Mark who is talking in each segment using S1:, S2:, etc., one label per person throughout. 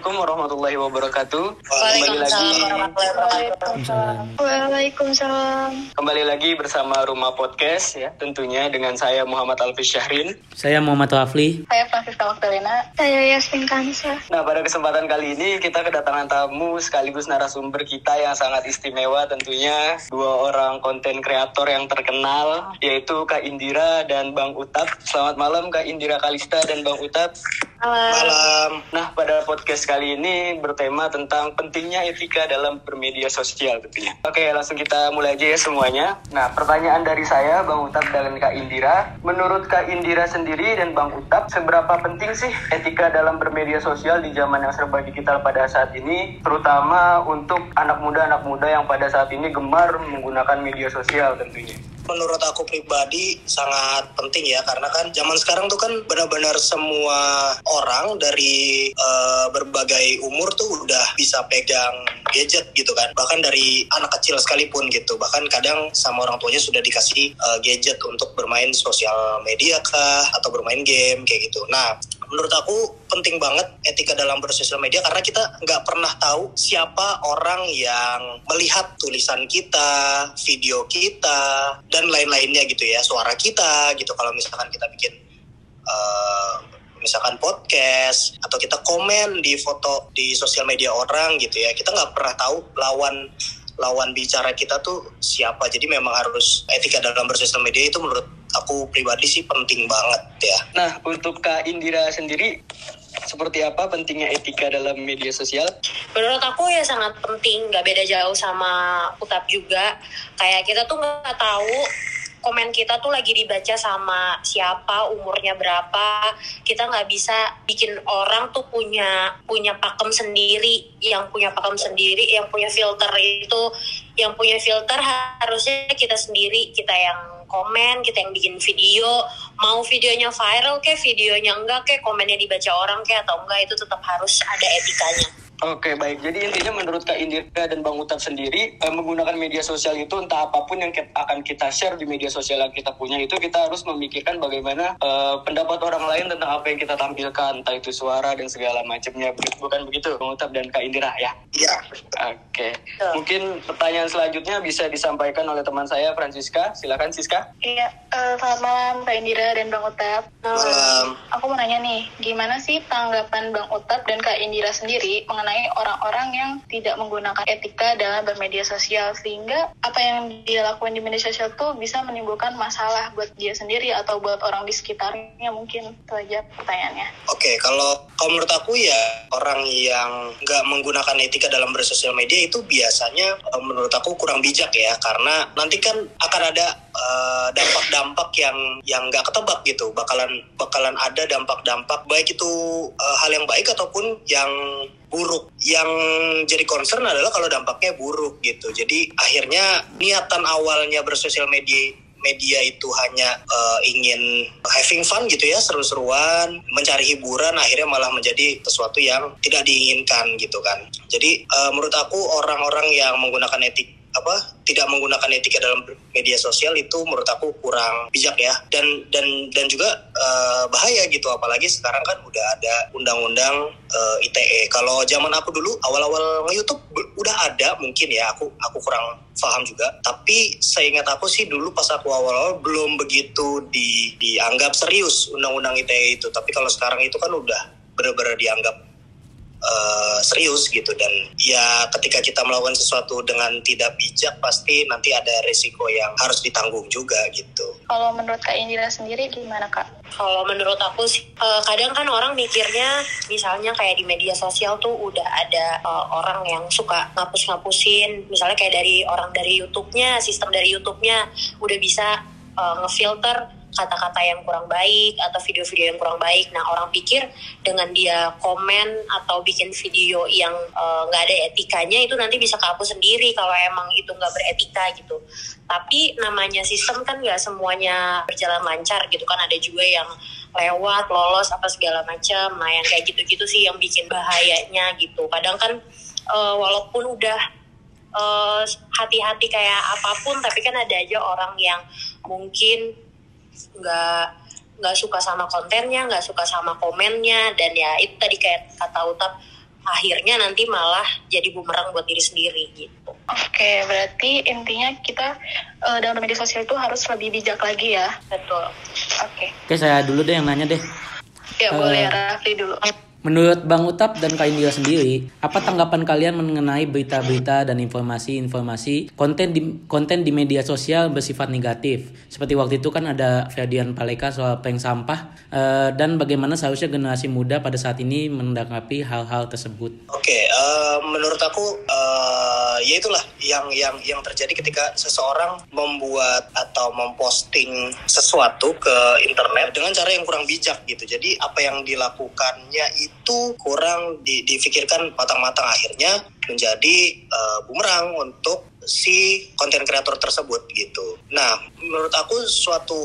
S1: Assalamualaikum warahmatullahi wabarakatuh.
S2: Kembali lagi.
S3: Waalaikumsalam.
S1: Kembali lagi bersama Rumah Podcast ya, tentunya dengan saya Muhammad Alfi Syahrin.
S4: Saya Muhammad Wafli.
S2: Saya Francisca Magdalena.
S3: Saya Yasmin Kansa.
S1: Nah, pada kesempatan kali ini kita kedatangan tamu sekaligus narasumber kita yang sangat istimewa tentunya dua orang konten kreator yang terkenal yaitu Kak Indira dan Bang Utap. Selamat malam Kak Indira Kalista dan Bang Utap.
S2: Malam.
S1: Nah, pada podcast kali ini bertema tentang pentingnya etika dalam bermedia sosial tentunya. Oke, langsung kita mulai aja ya semuanya. Nah, pertanyaan dari saya, Bang Utap dan Kak Indira. Menurut Kak Indira sendiri dan Bang Utap, seberapa penting sih etika dalam bermedia sosial di zaman yang serba digital pada saat ini, terutama untuk anak muda-anak muda yang pada saat ini gemar menggunakan media sosial tentunya?
S5: Menurut aku pribadi sangat penting ya karena kan zaman sekarang tuh kan benar-benar semua orang dari uh, berbagai umur tuh udah bisa pegang gadget gitu kan. Bahkan dari anak kecil sekalipun gitu. Bahkan kadang sama orang tuanya sudah dikasih uh, gadget untuk bermain sosial media kah atau bermain game kayak gitu. Nah menurut aku penting banget etika dalam bersosial media karena kita nggak pernah tahu siapa orang yang melihat tulisan kita, video kita, dan lain-lainnya gitu ya, suara kita gitu. Kalau misalkan kita bikin uh, misalkan podcast atau kita komen di foto di sosial media orang gitu ya, kita nggak pernah tahu lawan lawan bicara kita tuh siapa. Jadi memang harus etika dalam bersosial media itu menurut aku pribadi sih penting banget ya.
S1: Nah, untuk Kak Indira sendiri seperti apa pentingnya etika dalam media sosial?
S2: Menurut aku ya sangat penting, nggak beda jauh sama Utap juga. Kayak kita tuh nggak tahu komen kita tuh lagi dibaca sama siapa, umurnya berapa. Kita nggak bisa bikin orang tuh punya punya pakem sendiri, yang punya pakem sendiri, yang punya filter itu, yang punya filter harusnya kita sendiri, kita yang komen, kita yang bikin video, mau videonya viral kayak videonya enggak kayak komennya dibaca orang kayak atau enggak itu tetap harus ada etikanya.
S1: Oke baik, jadi intinya menurut Kak Indira dan Bang Utap sendiri eh, menggunakan media sosial itu entah apa pun yang kita, akan kita share di media sosial yang kita punya itu kita harus memikirkan bagaimana eh, pendapat orang lain tentang apa yang kita tampilkan, entah itu suara dan segala macamnya, bukan begitu Bang Utap dan Kak Indira ya?
S5: Iya.
S1: Oke, mungkin pertanyaan selanjutnya bisa disampaikan oleh teman saya Francisca, silakan Siska.
S3: Iya, uh, selamat malam Kak Indira dan Bang Utap.
S5: Malam.
S3: Aku mau nanya nih, gimana sih tanggapan Bang Utap dan Kak Indira sendiri mengenai orang-orang yang tidak menggunakan etika dalam bermedia sosial sehingga apa yang dia lakukan di media sosial tuh bisa menimbulkan masalah buat dia sendiri atau buat orang di sekitarnya mungkin itu aja pertanyaannya.
S5: Oke, kalau kalau menurut aku ya orang yang nggak menggunakan etika dalam bersosial media itu biasanya eh, menurut aku kurang bijak ya karena nanti kan akan ada eh, dampak-dampak yang yang nggak ketebak gitu. Bakalan bakalan ada dampak-dampak baik itu eh, hal yang baik ataupun yang buruk. Yang jadi concern adalah kalau dampaknya buruk gitu. Jadi akhirnya niatan awalnya bersosial media media itu hanya uh, ingin having fun gitu ya seru-seruan mencari hiburan akhirnya malah menjadi sesuatu yang tidak diinginkan gitu kan. Jadi uh, menurut aku orang-orang yang menggunakan etik apa tidak menggunakan etika dalam media sosial itu menurut aku kurang bijak ya. Dan dan dan juga uh, bahaya gitu. Apalagi sekarang kan udah ada undang-undang uh, ITE kalau zaman aku dulu awal-awal nge-YouTube udah ada mungkin ya. Aku aku kurang paham juga. Tapi saya ingat aku sih dulu pas aku awal-awal belum begitu di dianggap serius undang-undang ITE itu. Tapi kalau sekarang itu kan udah benar-benar dianggap uh, serius gitu dan ya ketika kita melakukan sesuatu dengan tidak bijak pasti nanti ada resiko yang harus ditanggung juga gitu.
S3: Kalau menurut Kak Indira sendiri gimana Kak?
S2: Kalau menurut aku sih uh, kadang kan orang mikirnya misalnya kayak di media sosial tuh udah ada uh, orang yang suka ngapus-ngapusin misalnya kayak dari orang dari YouTube-nya sistem dari YouTube-nya udah bisa uh, ngefilter kata-kata yang kurang baik atau video-video yang kurang baik. Nah orang pikir dengan dia komen atau bikin video yang nggak uh, ada etikanya itu nanti bisa kehapus sendiri kalau emang itu nggak beretika gitu. Tapi namanya sistem kan nggak semuanya berjalan lancar gitu kan ada juga yang lewat lolos apa segala macam. Nah yang kayak gitu-gitu sih yang bikin bahayanya gitu. Kadang kan uh, walaupun udah hati-hati uh, kayak apa pun tapi kan ada aja orang yang mungkin nggak nggak suka sama kontennya nggak suka sama komennya dan ya itu tadi kayak kata Utap akhirnya nanti malah jadi bumerang buat diri sendiri gitu.
S3: Oke, berarti intinya kita uh, dalam media sosial itu harus lebih bijak lagi ya.
S2: Betul.
S3: Oke.
S4: Oke, saya dulu deh yang nanya deh.
S3: Ya
S4: Eh,
S3: boleh Rafli dulu.
S4: Menurut Bang Utap dan Kak Indira sendiri, apa tanggapan kalian mengenai berita-berita dan informasi-informasi konten di konten di media sosial bersifat negatif? Seperti waktu itu kan ada Ferdian Paleka soal prank sampah eh, dan bagaimana seharusnya generasi muda pada saat ini menanggapi hal-hal tersebut.
S5: Oke, eh, menurut aku eh, ya itulah yang yang yang terjadi ketika seseorang membuat atau memposting sesuatu ke internet dengan cara yang kurang bijak gitu. Jadi apa yang dilakukannya itu kurang di, difikirkan matang-matang akhirnya menjadi eh, bumerang untuk si konten kreator tersebut gitu. Nah, menurut aku suatu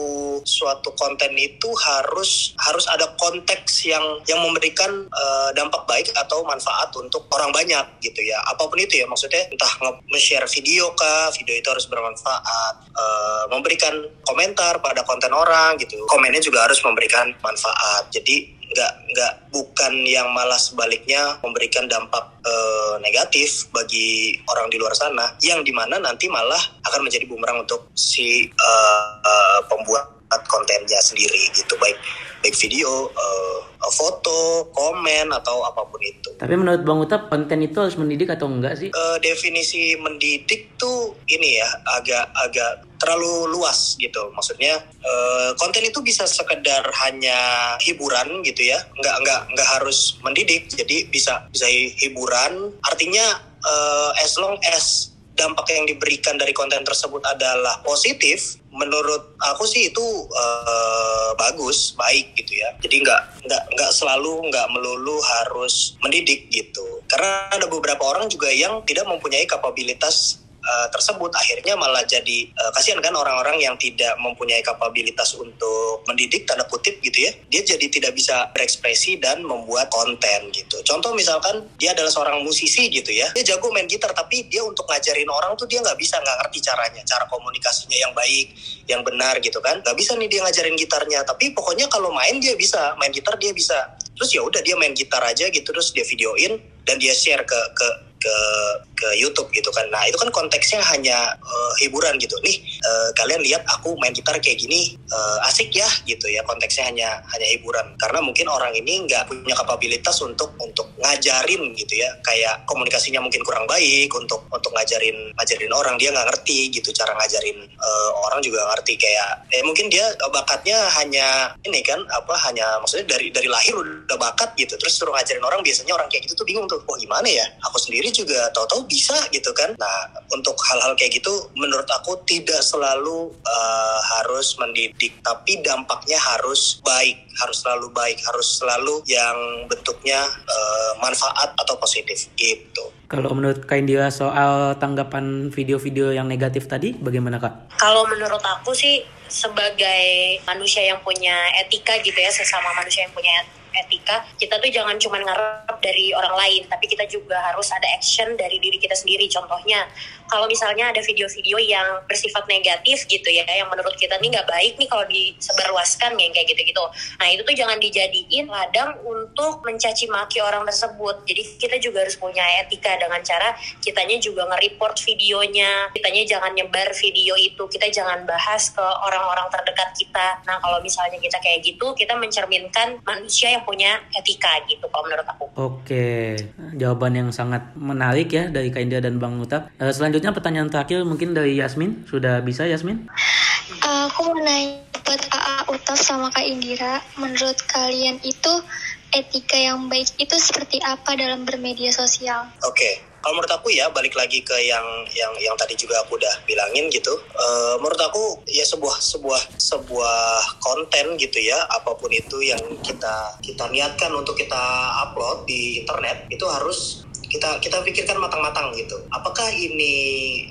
S5: suatu konten itu harus harus ada konteks yang yang memberikan eh, dampak baik atau manfaat untuk orang banyak gitu ya. Apa pun itu ya maksudnya entah nge-share video kah, video itu harus bermanfaat, eh, memberikan komentar pada konten orang gitu. Komennya juga harus memberikan manfaat. Jadi nggak nggak bukan yang malah sebaliknya memberikan dampak eh, negatif bagi orang di luar sana yang di mana nanti malah akan menjadi bumerang untuk si eh, eh, pembuat kontennya sendiri gitu baik baik video eh, foto komen atau apa pun itu.
S4: Tapi menurut Bang Utap, konten itu harus mendidik atau enggak sih?
S5: Eh, definisi mendidik tuh ini ya agak agak terlalu luas gitu. Maksudnya eh, konten itu bisa sekedar hanya hiburan gitu ya. Nggak nggak nggak harus mendidik jadi bisa bisa hi- hiburan. Artinya eh, as long as dampak yang diberikan dari konten tersebut adalah positif menurut aku sih itu eh, bagus baik gitu ya. Jadi nggak nggak nggak selalu nggak melulu harus mendidik gitu. Karena ada beberapa orang juga yang tidak mempunyai kapabilitas eh, tersebut akhirnya malah jadi eh, kasihan kan orang-orang yang tidak mempunyai kapabilitas untuk mendidik tanda kutip gitu ya. Dia jadi tidak bisa berekspresi dan membuat konten gitu. Contoh misalkan dia adalah seorang musisi gitu ya. Dia jago main gitar tapi dia untuk ngajarin orang tuh dia nggak bisa nggak ngerti caranya cara komunikasinya yang baik yang benar gitu kan. Nggak bisa nih dia ngajarin gitarnya tapi pokoknya kalau main dia bisa main gitar dia bisa. Terus ya udah dia main gitar aja gitu terus dia videoin dan dia share ke ke ke ke YouTube gitu kan. Nah, itu kan konteksnya hanya eh, hiburan gitu. Nih, eh, kalian lihat aku main gitar kayak gini eh, asik ya gitu ya. Konteksnya hanya hanya hiburan. Karena mungkin orang ini nggak punya kapabilitas untuk untuk ngajarin gitu ya. Kayak komunikasinya mungkin kurang baik untuk untuk ngajarin ngajarin orang dia nggak ngerti gitu cara ngajarin eh, orang juga ngerti kayak eh mungkin dia bakatnya hanya ini kan apa hanya maksudnya dari dari lahir udah bakat gitu terus suruh ngajarin orang biasanya orang kayak gitu tuh bingung tuh oh gimana ya aku sendiri juga tahu-tahu bisa gitu kan nah untuk hal-hal kayak gitu menurut aku tidak selalu eh, harus mendidik tapi dampaknya harus baik harus selalu baik harus selalu yang bentuknya eh, manfaat atau positif gitu
S4: Kalau menurut Kak Indira soal tanggapan video-video yang negatif tadi, bagaimana Kak?
S2: Kalau menurut aku sih sebagai manusia yang punya etika gitu ya, sesama manusia yang punya etika, kita tuh jangan cuma ngarep dari orang lain, tapi kita juga harus ada action dari diri kita sendiri. Contohnya, kalau misalnya ada video-video yang bersifat negatif gitu ya, yang menurut kita nih nggak baik nih kalau disebarluaskan yang kayak gitu-gitu. Nah itu tuh jangan dijadiin ladang untuk mencaci maki orang tersebut. Jadi kita juga harus punya etika dengan cara kitanya juga nge-report videonya, kitanya jangan nyebar video itu, kita jangan bahas ke orang-orang terdekat kita. Nah kalau misalnya kita kayak gitu, kita mencerminkan manusia yang punya etika gitu kalau menurut aku.
S4: Oke, jawaban yang sangat menarik ya dari Kak Indira dan Bang Utap. Eh, selanjutnya pertanyaan terakhir mungkin dari Yasmin. Sudah bisa Yasmin?
S6: Uh, aku mau nanya buat AA Utaf sama Kak Indira, menurut kalian itu etika yang baik itu seperti apa dalam bermedia sosial?
S5: Oke, kalau menurut aku ya balik lagi ke yang yang yang tadi juga aku udah bilangin gitu. Eh, menurut aku ya sebuah sebuah sebuah konten gitu ya, apa pun itu yang kita kita niatkan untuk kita upload di internet itu harus kita kita pikirkan matang-matang gitu. Apakah ini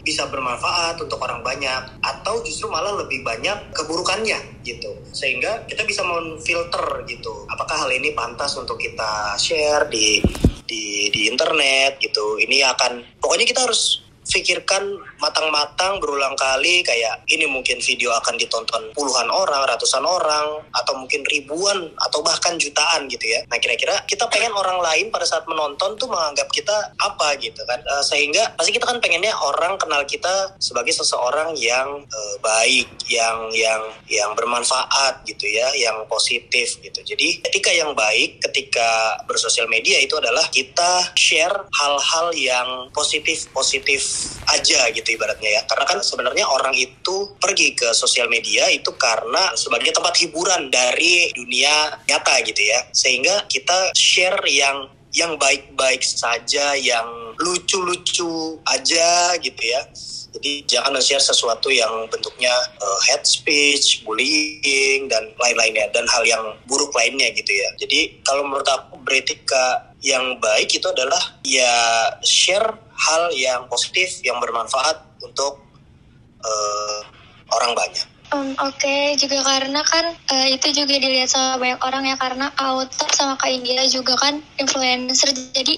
S5: bisa bermanfaat untuk orang banyak atau justru malah lebih banyak keburukannya gitu. Sehingga kita bisa memfilter gitu. Apakah hal ini pantas untuk kita share di di di internet gitu. Ini akan pokoknya kita harus pikirkan matang-matang berulang kali kayak ini mungkin video akan ditonton puluhan orang, ratusan orang, atau mungkin ribuan atau bahkan jutaan gitu ya. Nah kira-kira kita pengen orang lain pada saat menonton tuh menganggap kita apa gitu kan. Uh, sehingga pasti kita kan pengennya orang kenal kita sebagai seseorang yang uh, baik, yang yang yang bermanfaat gitu ya, yang positif gitu. Jadi etika yang baik ketika bersosial media itu adalah kita share hal-hal yang positif positif aja gitu ibaratnya ya. Karena kan sebenarnya orang itu pergi ke sosial media itu karena sebagai tempat hiburan dari dunia nyata gitu ya. Sehingga kita share yang yang baik-baik saja, yang lucu-lucu aja gitu ya. Jadi jangan share sesuatu yang bentuknya uh, hate speech, bullying dan lain-lainnya dan hal yang buruk lainnya gitu ya. Jadi kalau menurut aku beretika yang baik itu adalah ya share hal yang positif yang bermanfaat untuk uh, orang banyak.
S6: Um, Oke, okay. juga karena kan uh, itu juga dilihat sama banyak orang ya karena author sama Kak India juga kan influencer jadi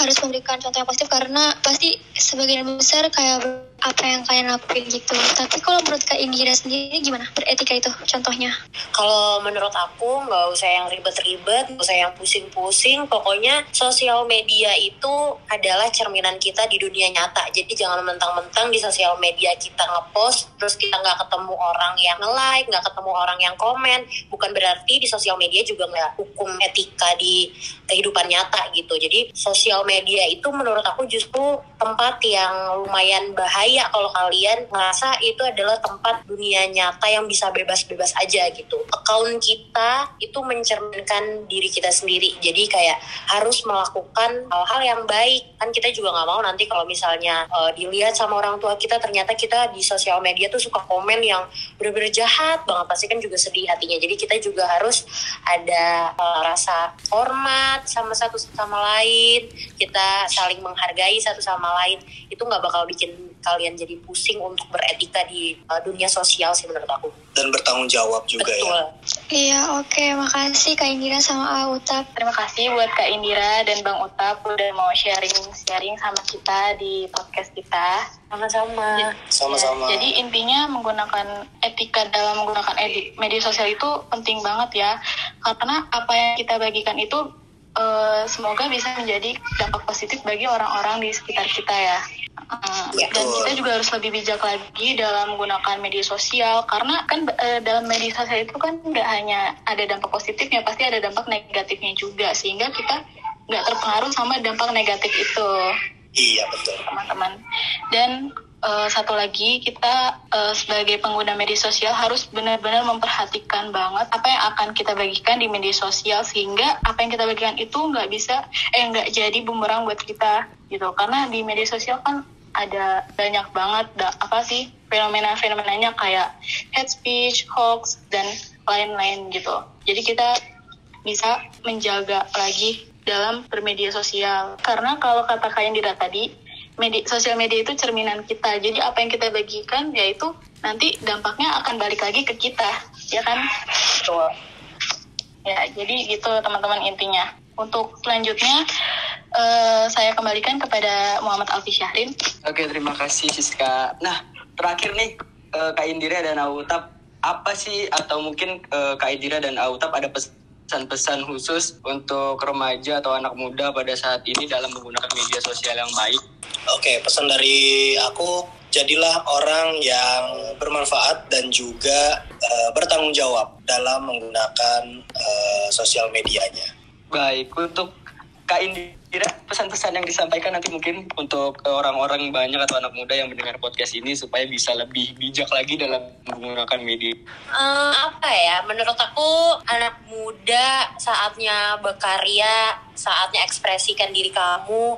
S6: harus memberikan contoh yang positif karena pasti sebagian besar kayak apa yang kalian lakuin gitu. Tapi kalau menurut Kak Indira sendiri gimana beretika itu contohnya?
S2: Kalau menurut aku nggak usah yang ribet-ribet, nggak usah yang pusing-pusing. Pokoknya sosial media itu adalah cerminan kita di dunia nyata. Jadi jangan mentang-mentang di sosial media kita ngepost, terus kita nggak ketemu orang yang nge-like, nggak ketemu orang yang komen. Bukan berarti di sosial media juga nggak hukum etika di kehidupan nyata gitu. Jadi sosial media itu menurut aku justru tempat yang lumayan bahaya percaya kalau kalian ngerasa itu adalah tempat dunia nyata yang bisa bebas-bebas aja gitu. Account kita itu mencerminkan diri kita sendiri. Jadi kayak harus melakukan hal-hal yang baik. Kan kita juga nggak mau nanti kalau misalnya uh, dilihat sama orang tua kita ternyata kita di sosial media tuh suka komen yang bener-bener jahat banget. Pasti kan juga sedih hatinya. Jadi kita juga harus ada uh, rasa hormat sama satu sama lain. Kita saling menghargai satu sama lain. Itu nggak bakal bikin kalian jadi pusing untuk beretika di uh, dunia sosial sih menurut aku.
S5: Dan bertanggung jawab juga
S2: ya. Betul.
S5: ya.
S6: Iya oke okay. makasih Kak Indira sama Utap.
S3: Terima kasih buat Kak Indira dan Bang Utap udah mau sharing-sharing sama kita di podcast kita.
S2: Sama-sama.
S5: Sama-sama.
S3: Ya, jadi intinya menggunakan etika dalam menggunakan edik, media sosial itu penting banget ya. Karena apa yang kita bagikan itu uh, semoga bisa menjadi dampak positif bagi orang-orang di sekitar kita ya. Uh, dan kita juga harus lebih bijak lagi dalam menggunakan media sosial karena kan uh, dalam media sosial itu kan nggak hanya ada dampak positifnya pasti ada dampak negatifnya juga sehingga kita nggak terpengaruh sama dampak negatif itu.
S5: Iya betul.
S3: Teman-teman dan uh, satu lagi kita uh, sebagai pengguna media sosial harus benar-benar memperhatikan banget apa yang akan kita bagikan di media sosial sehingga apa yang kita bagikan itu nggak bisa eh nggak jadi bumerang buat kita gitu karena di media sosial kan ada banyak banget da, apa sih fenomena-fenomenanya kayak hate speech, hoax dan lain-lain gitu. Jadi kita bisa menjaga lagi dalam bermedia sosial. Karena kalau kata kalian Dira tadi, media, sosial media itu cerminan kita. Jadi apa yang kita bagikan yaitu nanti dampaknya akan balik lagi ke kita, ya kan? Betul. Ya, jadi gitu teman-teman intinya. Untuk selanjutnya uh, saya kembalikan kepada Muhammad Alfi Syahrin.
S1: Oke, terima kasih Siska. Nah, terakhir nih uh, Kak Indira dan Autap, apa sih atau mungkin uh, Kak Indira dan Autap ada pesan pesan-pesan khusus untuk remaja atau anak muda pada saat ini dalam menggunakan media sosial yang baik?
S5: Oke, pesan dari aku jadilah orang yang bermanfaat dan juga uh, bertanggung jawab dalam menggunakan uh, sosial medianya.
S1: Baik, untuk Kak Indi kira pesan-pesan yang disampaikan nanti mungkin untuk eh, orang-orang banyak atau anak muda yang mendengar podcast ini supaya bisa lebih bijak lagi dalam menggunakan media?
S2: Uh, apa ya? Menurut aku anak muda saatnya berkarya, saatnya ekspresikan diri kamu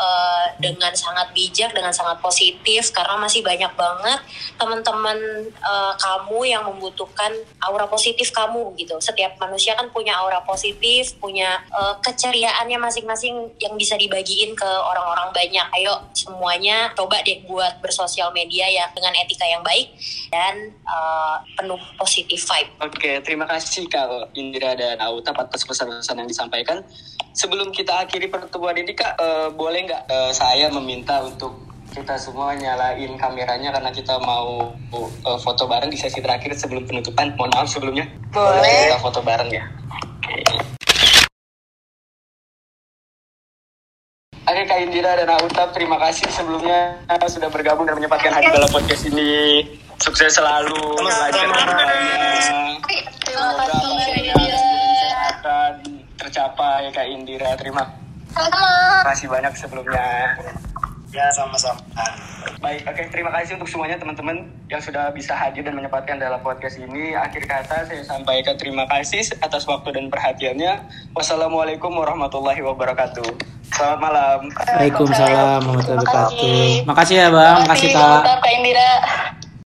S2: uh, dengan sangat bijak, dengan sangat positif karena masih banyak banget teman-teman uh, kamu yang membutuhkan aura positif kamu gitu. Setiap manusia kan punya aura positif, punya uh, keceriaannya masing-masing yang bisa dibagiin ke orang-orang banyak. Ayo semuanya coba deh buat bersosial media ya dengan etika yang baik dan uh, penuh positif vibe.
S1: Oke, terima kasih Kak Indira dan Auta atas pesan-pesan yang disampaikan sebelum kita akhiri pertemuan ini kak uh, boleh nggak uh, saya meminta untuk kita semua nyalain kameranya karena kita mau uh, foto bareng di sesi terakhir sebelum penutupan. Mohon maaf sebelumnya.
S3: Boleh.
S1: Kita foto bareng ya. Oke. Oke Kak Indira dan Autap, terima kasih sebelumnya sudah bergabung dan menyempatkan hadir dalam podcast ini. Sukses selalu, lancar tercapai Kak Indira. Terima
S3: Sama-sama.
S1: kasih banyak sebelumnya.
S5: Ya sama-sama.
S1: Baik, oke. Terima kasih untuk semuanya teman-teman yang sudah bisa hadir dan menyempatkan dalam podcast ini. Akhir kata saya sampaikan terima kasih atas waktu dan perhatiannya. Wassalamualaikum warahmatullahi wabarakatuh. Selamat malam.
S4: Waalaikumsalam warahmatullahi wabarakatuh. Makasih ya bang, makasih
S3: Terima
S4: kak.
S3: kasih, Kak Indira.